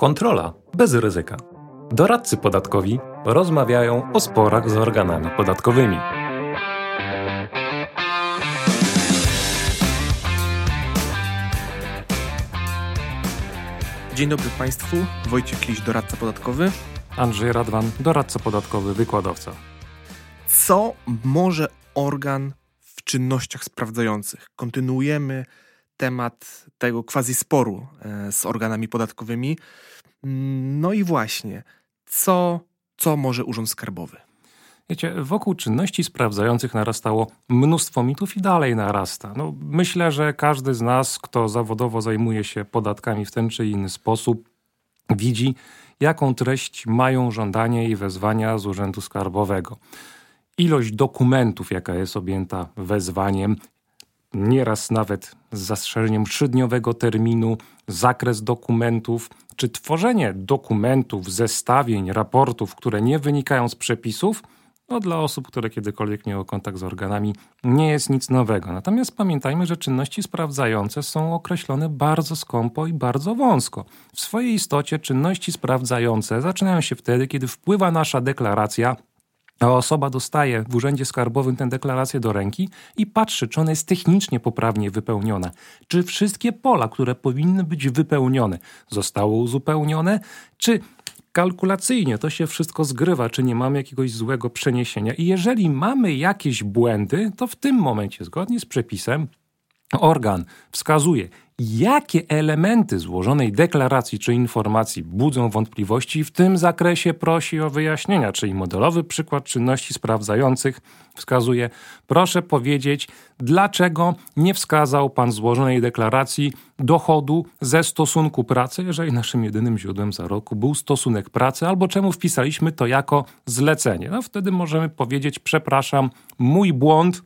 Kontrola bez ryzyka. Doradcy podatkowi rozmawiają o sporach z organami podatkowymi. Dzień dobry Państwu, Wojciech Liś, doradca podatkowy. Andrzej Radwan, doradca podatkowy, wykładowca. Co może organ w czynnościach sprawdzających? Kontynuujemy temat tego quasi sporu e, z organami podatkowymi. No i właśnie, co, co może Urząd Skarbowy? Wiecie, wokół czynności sprawdzających narastało mnóstwo mitów i dalej narasta. No, myślę, że każdy z nas, kto zawodowo zajmuje się podatkami w ten czy inny sposób, widzi, jaką treść mają żądania i wezwania z Urzędu Skarbowego. Ilość dokumentów, jaka jest objęta wezwaniem, nieraz nawet z zastrzeżeniem trzydniowego terminu, zakres dokumentów, czy tworzenie dokumentów, zestawień, raportów, które nie wynikają z przepisów, no dla osób, które kiedykolwiek miały kontakt z organami, nie jest nic nowego. Natomiast pamiętajmy, że czynności sprawdzające są określone bardzo skąpo i bardzo wąsko. W swojej istocie czynności sprawdzające zaczynają się wtedy, kiedy wpływa nasza deklaracja a osoba dostaje w urzędzie skarbowym tę deklarację do ręki i patrzy, czy ona jest technicznie poprawnie wypełniona, czy wszystkie pola, które powinny być wypełnione, zostały uzupełnione, czy kalkulacyjnie to się wszystko zgrywa, czy nie mamy jakiegoś złego przeniesienia. I jeżeli mamy jakieś błędy, to w tym momencie, zgodnie z przepisem, organ wskazuje, jakie elementy złożonej deklaracji czy informacji budzą wątpliwości i w tym zakresie prosi o wyjaśnienia, czyli modelowy przykład czynności sprawdzających wskazuje, proszę powiedzieć, dlaczego nie wskazał pan złożonej deklaracji dochodu ze stosunku pracy, jeżeli naszym jedynym źródłem zarobku był stosunek pracy, albo czemu wpisaliśmy to jako zlecenie. No wtedy możemy powiedzieć, przepraszam, mój błąd,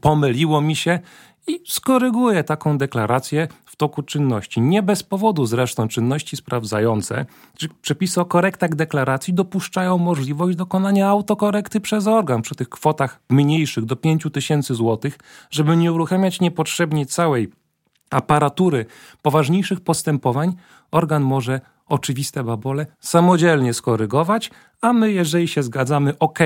pomyliło mi się i skoryguje taką deklarację w toku czynności. Nie bez powodu zresztą czynności sprawdzające, czy przepisy o korektach deklaracji dopuszczają możliwość dokonania autokorekty przez organ przy tych kwotach mniejszych do 5 tysięcy złotych, żeby nie uruchamiać niepotrzebnie całej aparatury poważniejszych postępowań, organ może oczywiste babole samodzielnie skorygować, a my, jeżeli się zgadzamy, ok,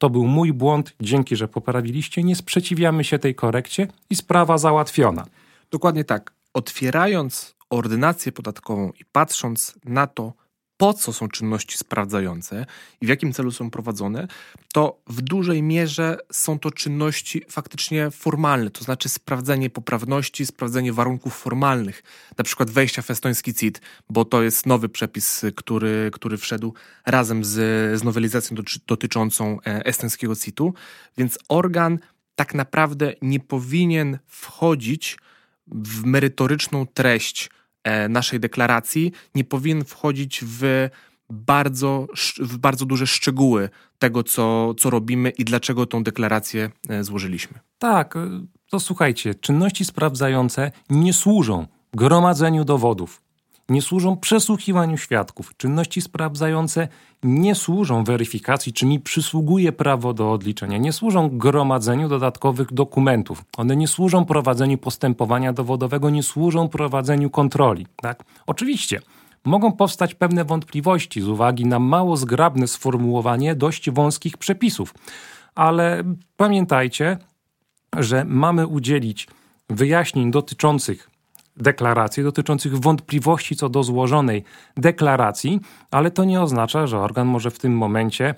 to był mój błąd, dzięki, że poprawiliście, nie sprzeciwiamy się tej korekcie i sprawa załatwiona. Dokładnie tak. Otwierając ordynację podatkową i patrząc na to, po co są czynności sprawdzające i w jakim celu są prowadzone, to w dużej mierze są to czynności faktycznie formalne, to znaczy sprawdzenie poprawności, sprawdzenie warunków formalnych, na przykład wejścia w estoński CIT, bo to jest nowy przepis, który, który wszedł razem z, z nowelizacją dotyczącą e, estońskiego CIT-u, więc organ tak naprawdę nie powinien wchodzić w merytoryczną treść naszej deklaracji nie powinien wchodzić w bardzo, w bardzo duże szczegóły tego, co, co robimy i dlaczego tą deklarację e, złożyliśmy. Tak, e, to słuchajcie, czynności sprawdzające nie służą gromadzeniu dowodów, nie służą przesłuchiwaniu świadków. Czynności sprawdzające nie służą weryfikacji, czy mi przysługuje prawo do odliczenia, nie służą gromadzeniu dodatkowych dokumentów. One nie służą prowadzeniu postępowania dowodowego, nie służą prowadzeniu kontroli. Tak? Oczywiście. Mogą powstać pewne wątpliwości z uwagi na mało zgrabne sformułowanie dość wąskich przepisów, ale pamiętajcie, że mamy udzielić wyjaśnień dotyczących deklaracji dotyczących wątpliwości co do złożonej deklaracji, ale to nie oznacza, że organ może w tym momencie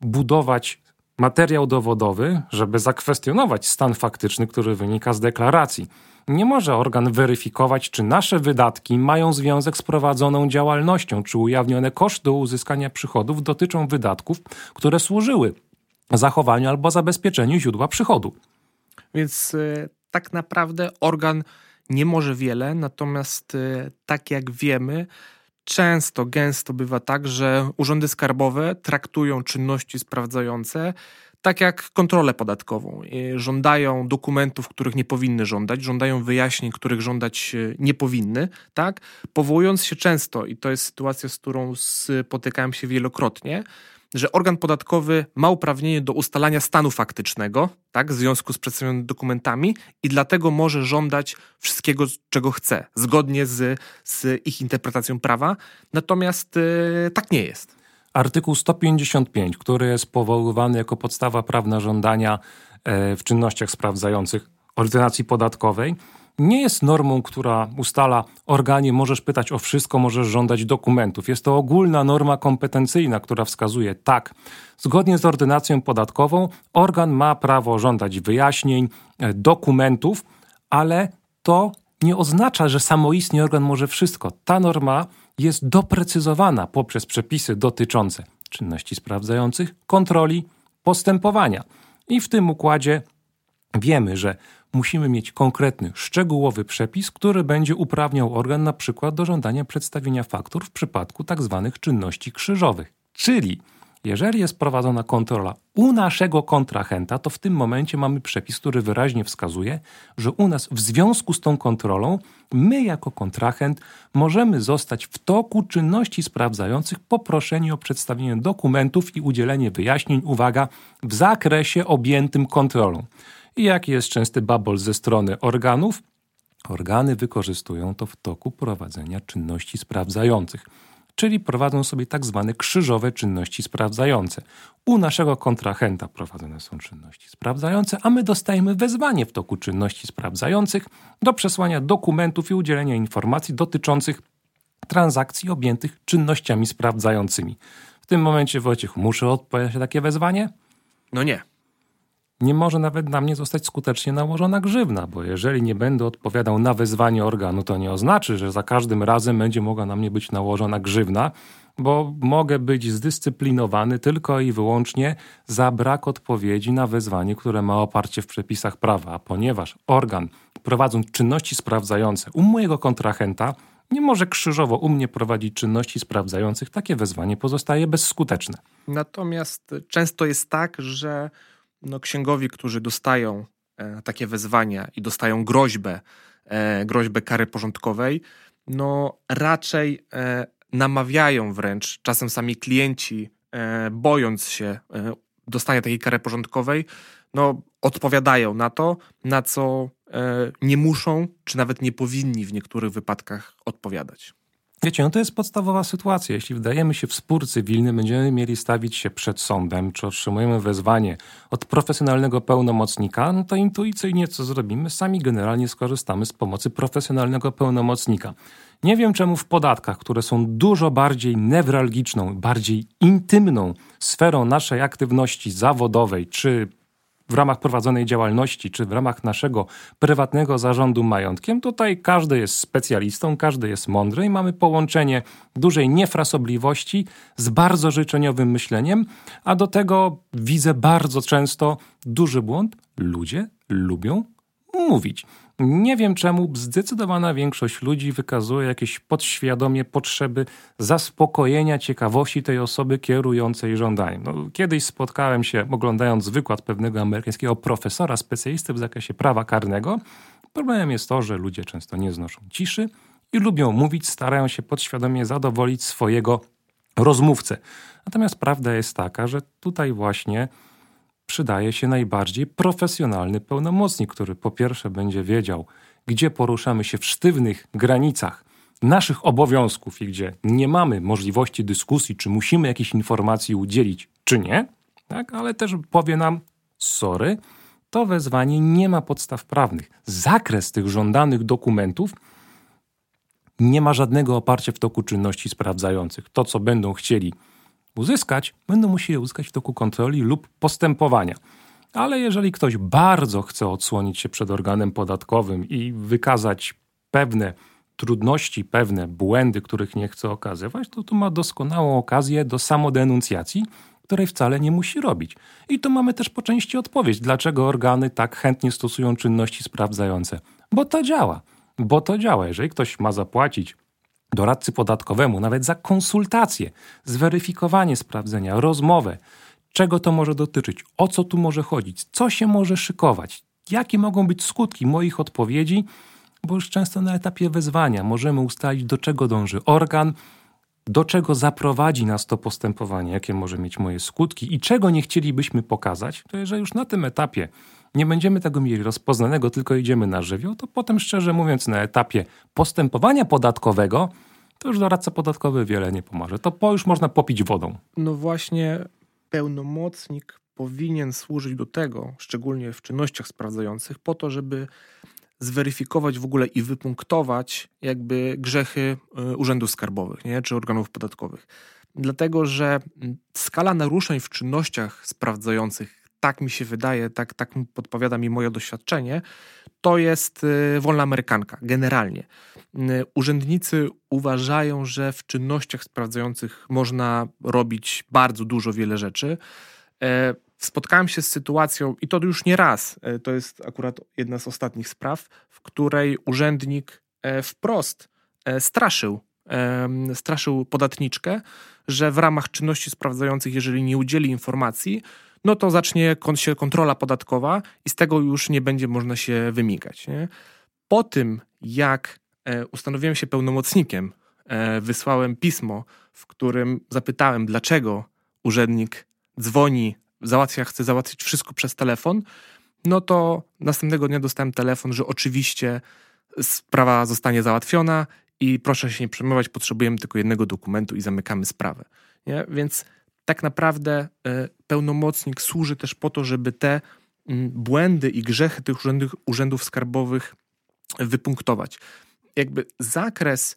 budować materiał dowodowy, żeby zakwestionować stan faktyczny, który wynika z deklaracji. Nie może organ weryfikować, czy nasze wydatki mają związek z prowadzoną działalnością, czy ujawnione koszty uzyskania przychodów dotyczą wydatków, które służyły zachowaniu albo zabezpieczeniu źródła przychodu. Więc yy, tak naprawdę organ nie może wiele, natomiast y, tak jak wiemy, często, gęsto bywa tak, że urzędy skarbowe traktują czynności sprawdzające tak jak kontrolę podatkową. Żądają dokumentów, których nie powinny żądać, żądają wyjaśnień, których żądać y, nie powinny, tak? Powołując się często, i to jest sytuacja, z którą spotykałem się wielokrotnie, że organ podatkowy ma uprawnienie do ustalania stanu faktycznego, tak, w związku z przedstawionymi dokumentami i dlatego może żądać wszystkiego, czego chce, zgodnie z, z ich interpretacją prawa. Natomiast yy, tak nie jest. Artykuł 155, który jest powoływany jako podstawa prawna żądania e, w czynnościach sprawdzających ordynacji podatkowej, nie jest normą, która ustala organie, możesz pytać o wszystko, możesz żądać dokumentów. Jest to ogólna norma kompetencyjna, która wskazuje tak, zgodnie z ordynacją podatkową organ ma prawo żądać wyjaśnień, e, dokumentów, ale to nie oznacza, że samoistnie organ może wszystko. Ta norma jest doprecyzowana poprzez przepisy dotyczące czynności sprawdzających, kontroli, postępowania. I w tym układzie wiemy, że musimy mieć konkretny, szczegółowy przepis, który będzie uprawniał organ na przykład do żądania przedstawienia faktur w przypadku tzw. Tak czynności krzyżowych. Czyli jeżeli jest prowadzona kontrola u naszego kontrahenta, to w tym momencie mamy przepis, który wyraźnie wskazuje, że u nas w związku z tą kontrolą my jako kontrahent możemy zostać w toku czynności sprawdzających poproszeni o przedstawienie dokumentów i udzielenie wyjaśnień, uwaga, w zakresie objętym kontrolą. I jaki jest częsty babol ze strony organów? Organy wykorzystują to w toku prowadzenia czynności sprawdzających, czyli prowadzą sobie tak zwane krzyżowe czynności sprawdzające. U naszego kontrahenta prowadzone są czynności sprawdzające, a my dostajemy wezwanie w toku czynności sprawdzających do przesłania dokumentów i udzielenia informacji dotyczących transakcji objętych czynnościami sprawdzającymi. W tym momencie, Wojciech, muszę odpowiedzieć na takie wezwanie? No nie nie może nawet na mnie zostać skutecznie nałożona grzywna, bo jeżeli nie będę odpowiadał na wezwanie organu, to nie oznacza, że za każdym razem będzie mogła na mnie być nałożona grzywna, bo mogę być zdyscyplinowany tylko i wyłącznie za brak odpowiedzi na wezwanie, które ma oparcie w przepisach prawa. A ponieważ organ prowadząc czynności sprawdzające u mojego kontrahenta nie może krzyżowo u mnie prowadzić czynności sprawdzających, takie wezwanie pozostaje bezskuteczne. Natomiast często jest tak, że no, księgowi, którzy dostają e, takie wezwania i dostają groźbę, e, groźbę kary porządkowej, no raczej e, namawiają wręcz, czasem sami klienci, bojąc się dostania takiej kary porządkowej, no odpowiadają na to, na co nie muszą, czy nawet nie powinni w niektórych wypadkach odpowiadać. Wiecie, no to jest podstawowa sytuacja. Jeśli wdajemy się w spór cywilny, będziemy mieli stawić się przed sądem, czy otrzymujemy wezwanie od profesjonalnego pełnomocnika, no to intuicyjnie co zrobimy? Sami generalnie skorzystamy z pomocy profesjonalnego pełnomocnika. Nie wiem czemu w podatkach, które są dużo bardziej newralgiczną, bardziej intymną sferą naszej aktywności zawodowej czy w ramach prowadzonej działalności, czy w ramach naszego prywatnego zarządu majątkiem, tutaj każdy jest specjalistą, każdy jest mądry i mamy połączenie dużej niefrasobliwości z bardzo życzeniowym myśleniem, a do tego widzę bardzo często duży błąd. Ludzie lubią mówić. Nie wiem czemu zdecydowana większość ludzi wykazuje jakieś podświadomie potrzeby zaspokojenia ciekawości tej osoby kierującej żądaniem. No, kiedyś spotkałem się, oglądając wykład pewnego amerykańskiego profesora, specjalisty w zakresie prawa karnego. Problemem jest to, że ludzie często nie znoszą ciszy i lubią mówić, starają się podświadomie zadowolić swojego rozmówcę. Natomiast prawda jest taka, że tutaj właśnie przydaje się najbardziej profesjonalny pełnomocnik, który po pierwsze będzie wiedział, gdzie poruszamy się w sztywnych granicach naszych obowiązków i gdzie nie mamy możliwości dyskusji, czy musimy jakiejś informacji udzielić, czy nie, tak? ale też powie nam, sorry, to wezwanie nie ma podstaw prawnych. Zakres tych żądanych dokumentów nie ma żadnego oparcia w toku czynności sprawdzających. To, co będą chcieli uzyskać, będą musieli uzyskać w toku kontroli lub postępowania. Ale jeżeli ktoś bardzo chce odsłonić się przed organem podatkowym i wykazać pewne trudności, pewne błędy, których nie chce okazywać, to tu ma doskonałą okazję do samodenuncjacji, której wcale nie musi robić. I tu mamy też po części odpowiedź, dlaczego organy tak chętnie stosują czynności sprawdzające. Bo to działa. Bo to działa. Jeżeli ktoś ma zapłacić doradcy podatkowemu, nawet za konsultację, zweryfikowanie sprawdzenia, rozmowę, czego to może dotyczyć, o co tu może chodzić, co się może szykować, jakie mogą być skutki moich odpowiedzi, bo już często na etapie wezwania możemy ustalić, do czego dąży organ, do czego zaprowadzi nas to postępowanie, jakie może mieć moje skutki i czego nie chcielibyśmy pokazać, to jeżeli już na tym etapie nie będziemy tego mieli rozpoznanego, tylko idziemy na żywioł, to potem szczerze mówiąc na etapie postępowania podatkowego to już doradca podatkowy wiele nie pomoże. To po, już można popić wodą. No właśnie pełnomocnik powinien służyć do tego, szczególnie w czynnościach sprawdzających, po to, żeby zweryfikować w ogóle i wypunktować jakby grzechy y, urzędów skarbowych nie? czy organów podatkowych. Dlatego, że mm, skala naruszeń w czynnościach sprawdzających, tak mi się wydaje, tak, tak podpowiada mi moje doświadczenie, to jest y, wolna amerykanka, generalnie. Y, urzędnicy uważają, że w czynnościach sprawdzających można robić bardzo dużo, wiele rzeczy. E, spotkałem się z sytuacją, i to już nie raz, e, to jest akurat jedna z ostatnich spraw, w której urzędnik e, wprost straszył, straszył podatniczkę, że w ramach czynności sprawdzających, jeżeli nie udzieli informacji, no to zacznie się kontrola podatkowa i z tego już nie będzie można się wymigać. Nie? Po tym, jak ustanowiłem się pełnomocnikiem, wysłałem pismo, w którym zapytałem, dlaczego urzędnik dzwoni załatwia, chcę załatwić wszystko przez telefon, no to następnego dnia dostałem telefon, że oczywiście sprawa zostanie załatwiona i proszę się nie przejmować, potrzebujemy tylko jednego dokumentu i zamykamy sprawę. Nie? Więc tak naprawdę y, pełnomocnik służy też po to, żeby te y, błędy i grzechy tych urzędów, urzędów skarbowych wypunktować. Jakby zakres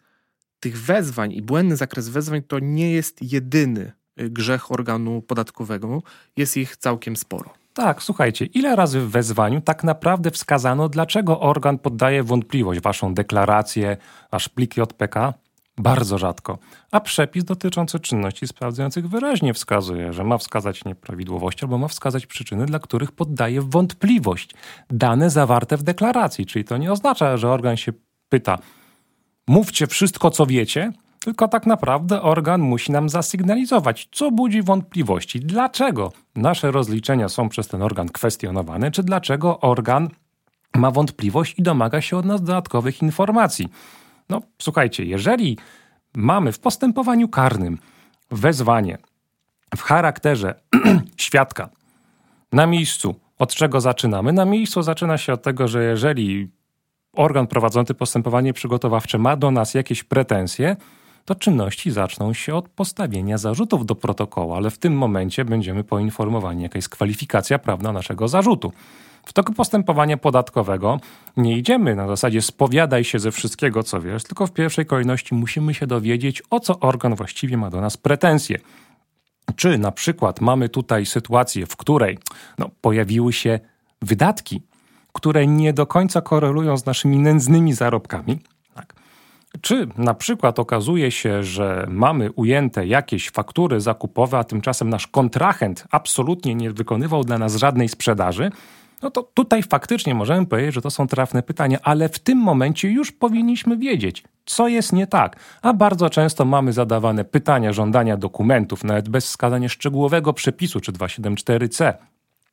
tych wezwań i błędny zakres wezwań to nie jest jedyny grzech organu podatkowego. Jest ich całkiem sporo. Tak, słuchajcie, ile razy w wezwaniu tak naprawdę wskazano, dlaczego organ poddaje wątpliwość waszą deklarację, wasz plik JPK? Bardzo rzadko. A przepis dotyczący czynności sprawdzających wyraźnie wskazuje, że ma wskazać nieprawidłowości albo ma wskazać przyczyny, dla których poddaje wątpliwość dane zawarte w deklaracji. Czyli to nie oznacza, że organ się pyta, mówcie wszystko, co wiecie, tylko tak naprawdę organ musi nam zasygnalizować, co budzi wątpliwości, dlaczego nasze rozliczenia są przez ten organ kwestionowane, czy dlaczego organ ma wątpliwość i domaga się od nas dodatkowych informacji. No, słuchajcie, jeżeli mamy w postępowaniu karnym wezwanie w charakterze świadka na miejscu, od czego zaczynamy? Na miejscu zaczyna się od tego, że jeżeli organ prowadzący postępowanie przygotowawcze ma do nas jakieś pretensje, to czynności zaczną się od postawienia zarzutów do protokołu, ale w tym momencie będziemy poinformowani, jaka jest kwalifikacja prawna naszego zarzutu. W toku postępowania podatkowego nie idziemy na zasadzie spowiadaj się ze wszystkiego, co wiesz, tylko w pierwszej kolejności musimy się dowiedzieć, o co organ właściwie ma do nas pretensje. Czy na przykład mamy tutaj sytuację, w której no, pojawiły się wydatki, które nie do końca korelują z naszymi nędznymi zarobkami, czy na przykład okazuje się, że mamy ujęte jakieś faktury zakupowe, a tymczasem nasz kontrahent absolutnie nie wykonywał dla nas żadnej sprzedaży, no to tutaj faktycznie możemy powiedzieć, że to są trafne pytania, ale w tym momencie już powinniśmy wiedzieć, co jest nie tak. A bardzo często mamy zadawane pytania, żądania dokumentów, nawet bez wskazania szczegółowego przepisu, czy 274c,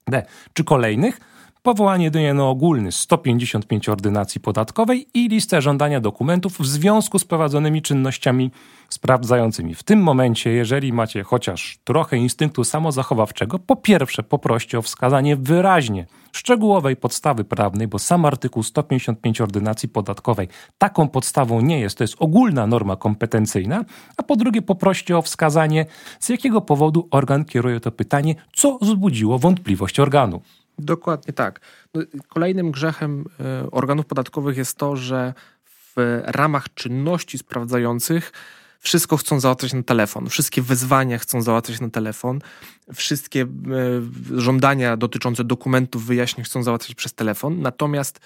D, czy kolejnych, powołanie jedynie na ogólny 155 ordynacji podatkowej i listę żądania dokumentów w związku z prowadzonymi czynnościami sprawdzającymi. W tym momencie, jeżeli macie chociaż trochę instynktu samozachowawczego, po pierwsze poproście o wskazanie wyraźnie szczegółowej podstawy prawnej, bo sam artykuł 155 ordynacji podatkowej taką podstawą nie jest, to jest ogólna norma kompetencyjna, a po drugie poproście o wskazanie, z jakiego powodu organ kieruje to pytanie, co wzbudziło wątpliwość organu. Dokładnie tak. No, kolejnym grzechem e, organów podatkowych jest to, że w ramach czynności sprawdzających wszystko chcą załatwiać na telefon, wszystkie wezwania chcą załatwiać na telefon, wszystkie e, żądania dotyczące dokumentów, wyjaśnień chcą załatwiać przez telefon, natomiast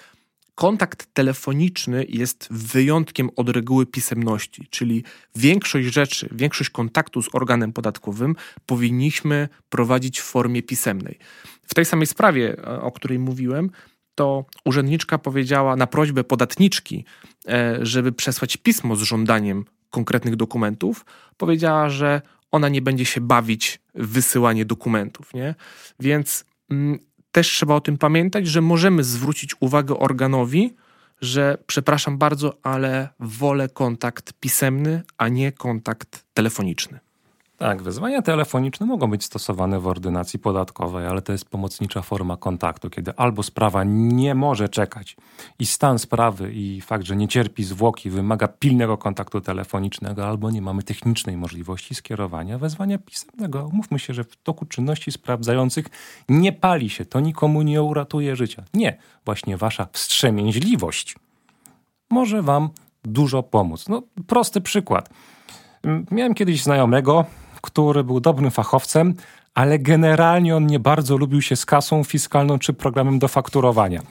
kontakt telefoniczny jest wyjątkiem od reguły pisemności, czyli większość rzeczy, większość kontaktu z organem podatkowym powinniśmy prowadzić w formie pisemnej. W tej samej sprawie, e, o której mówiłem, to urzędniczka powiedziała na prośbę podatniczki, e, żeby przesłać pismo z żądaniem konkretnych dokumentów, powiedziała, że ona nie będzie się bawić w wysyłanie dokumentów, nie? Więc mm, też trzeba o tym pamiętać, że możemy zwrócić uwagę organowi, że przepraszam bardzo, ale wolę kontakt pisemny, a nie kontakt telefoniczny. Tak, wezwania telefoniczne mogą być stosowane w ordynacji podatkowej, ale to jest pomocnicza forma kontaktu, kiedy albo sprawa nie może czekać i stan sprawy i fakt, że nie cierpi zwłoki wymaga pilnego kontaktu telefonicznego, albo nie mamy technicznej możliwości skierowania wezwania pisemnego. Mówmy się, że w toku czynności sprawdzających nie pali się, to nikomu nie uratuje życia. Nie, właśnie wasza wstrzemięźliwość może wam dużo pomóc. No, prosty przykład. Miałem kiedyś znajomego, który był dobrym fachowcem, ale generalnie on nie bardzo lubił się z kasą fiskalną czy programem do fakturowania.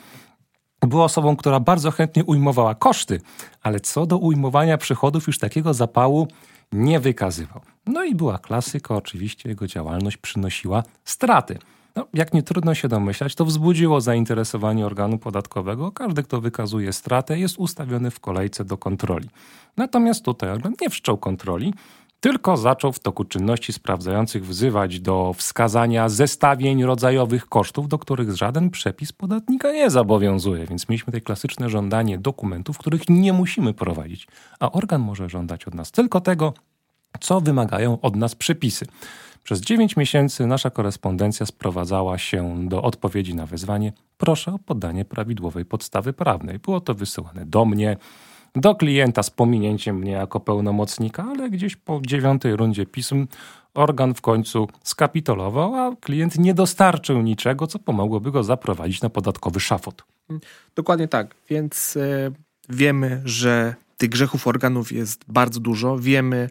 Był osobą, która bardzo chętnie ujmowała koszty, ale co do ujmowania przychodów już takiego zapału nie wykazywał. No i była klasyka, oczywiście jego działalność przynosiła straty. No, jak nie trudno się domyślać, to wzbudziło zainteresowanie organu podatkowego. Każdy, kto wykazuje stratę, jest ustawiony w kolejce do kontroli. Natomiast tutaj organ nie wszczął kontroli, tylko zaczął w toku czynności sprawdzających wzywać do wskazania zestawień rodzajowych kosztów, do których żaden przepis podatnika nie zobowiązuje. Więc mieliśmy tutaj klasyczne żądanie dokumentów, których nie musimy prowadzić, a organ może żądać od nas tylko tego, co wymagają od nas przepisy. Przez 9 miesięcy nasza korespondencja sprowadzała się do odpowiedzi na wezwanie. Proszę o podanie prawidłowej podstawy prawnej. Było to wysyłane do mnie, do klienta z pominięciem mnie jako pełnomocnika, ale gdzieś po dziewiątej rundzie pism organ w końcu skapitulował, a klient nie dostarczył niczego, co pomogłoby go zaprowadzić na podatkowy szafot. Dokładnie tak, więc y, wiemy, że tych grzechów organów jest bardzo dużo. Wiemy,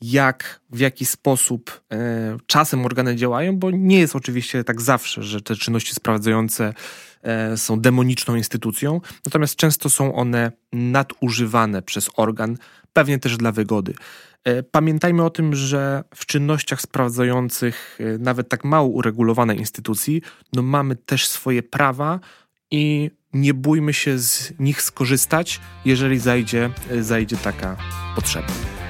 jak, w jaki sposób e, czasem organy działają, bo nie jest oczywiście tak zawsze, że te czynności sprawdzające e, są demoniczną instytucją, natomiast często są one nadużywane przez organ, pewnie też dla wygody. E, pamiętajmy o tym, że w czynnościach sprawdzających e, nawet tak mało uregulowanej instytucji, no mamy też swoje prawa i nie bójmy się z nich skorzystać, jeżeli zajdzie, e, zajdzie taka potrzeba.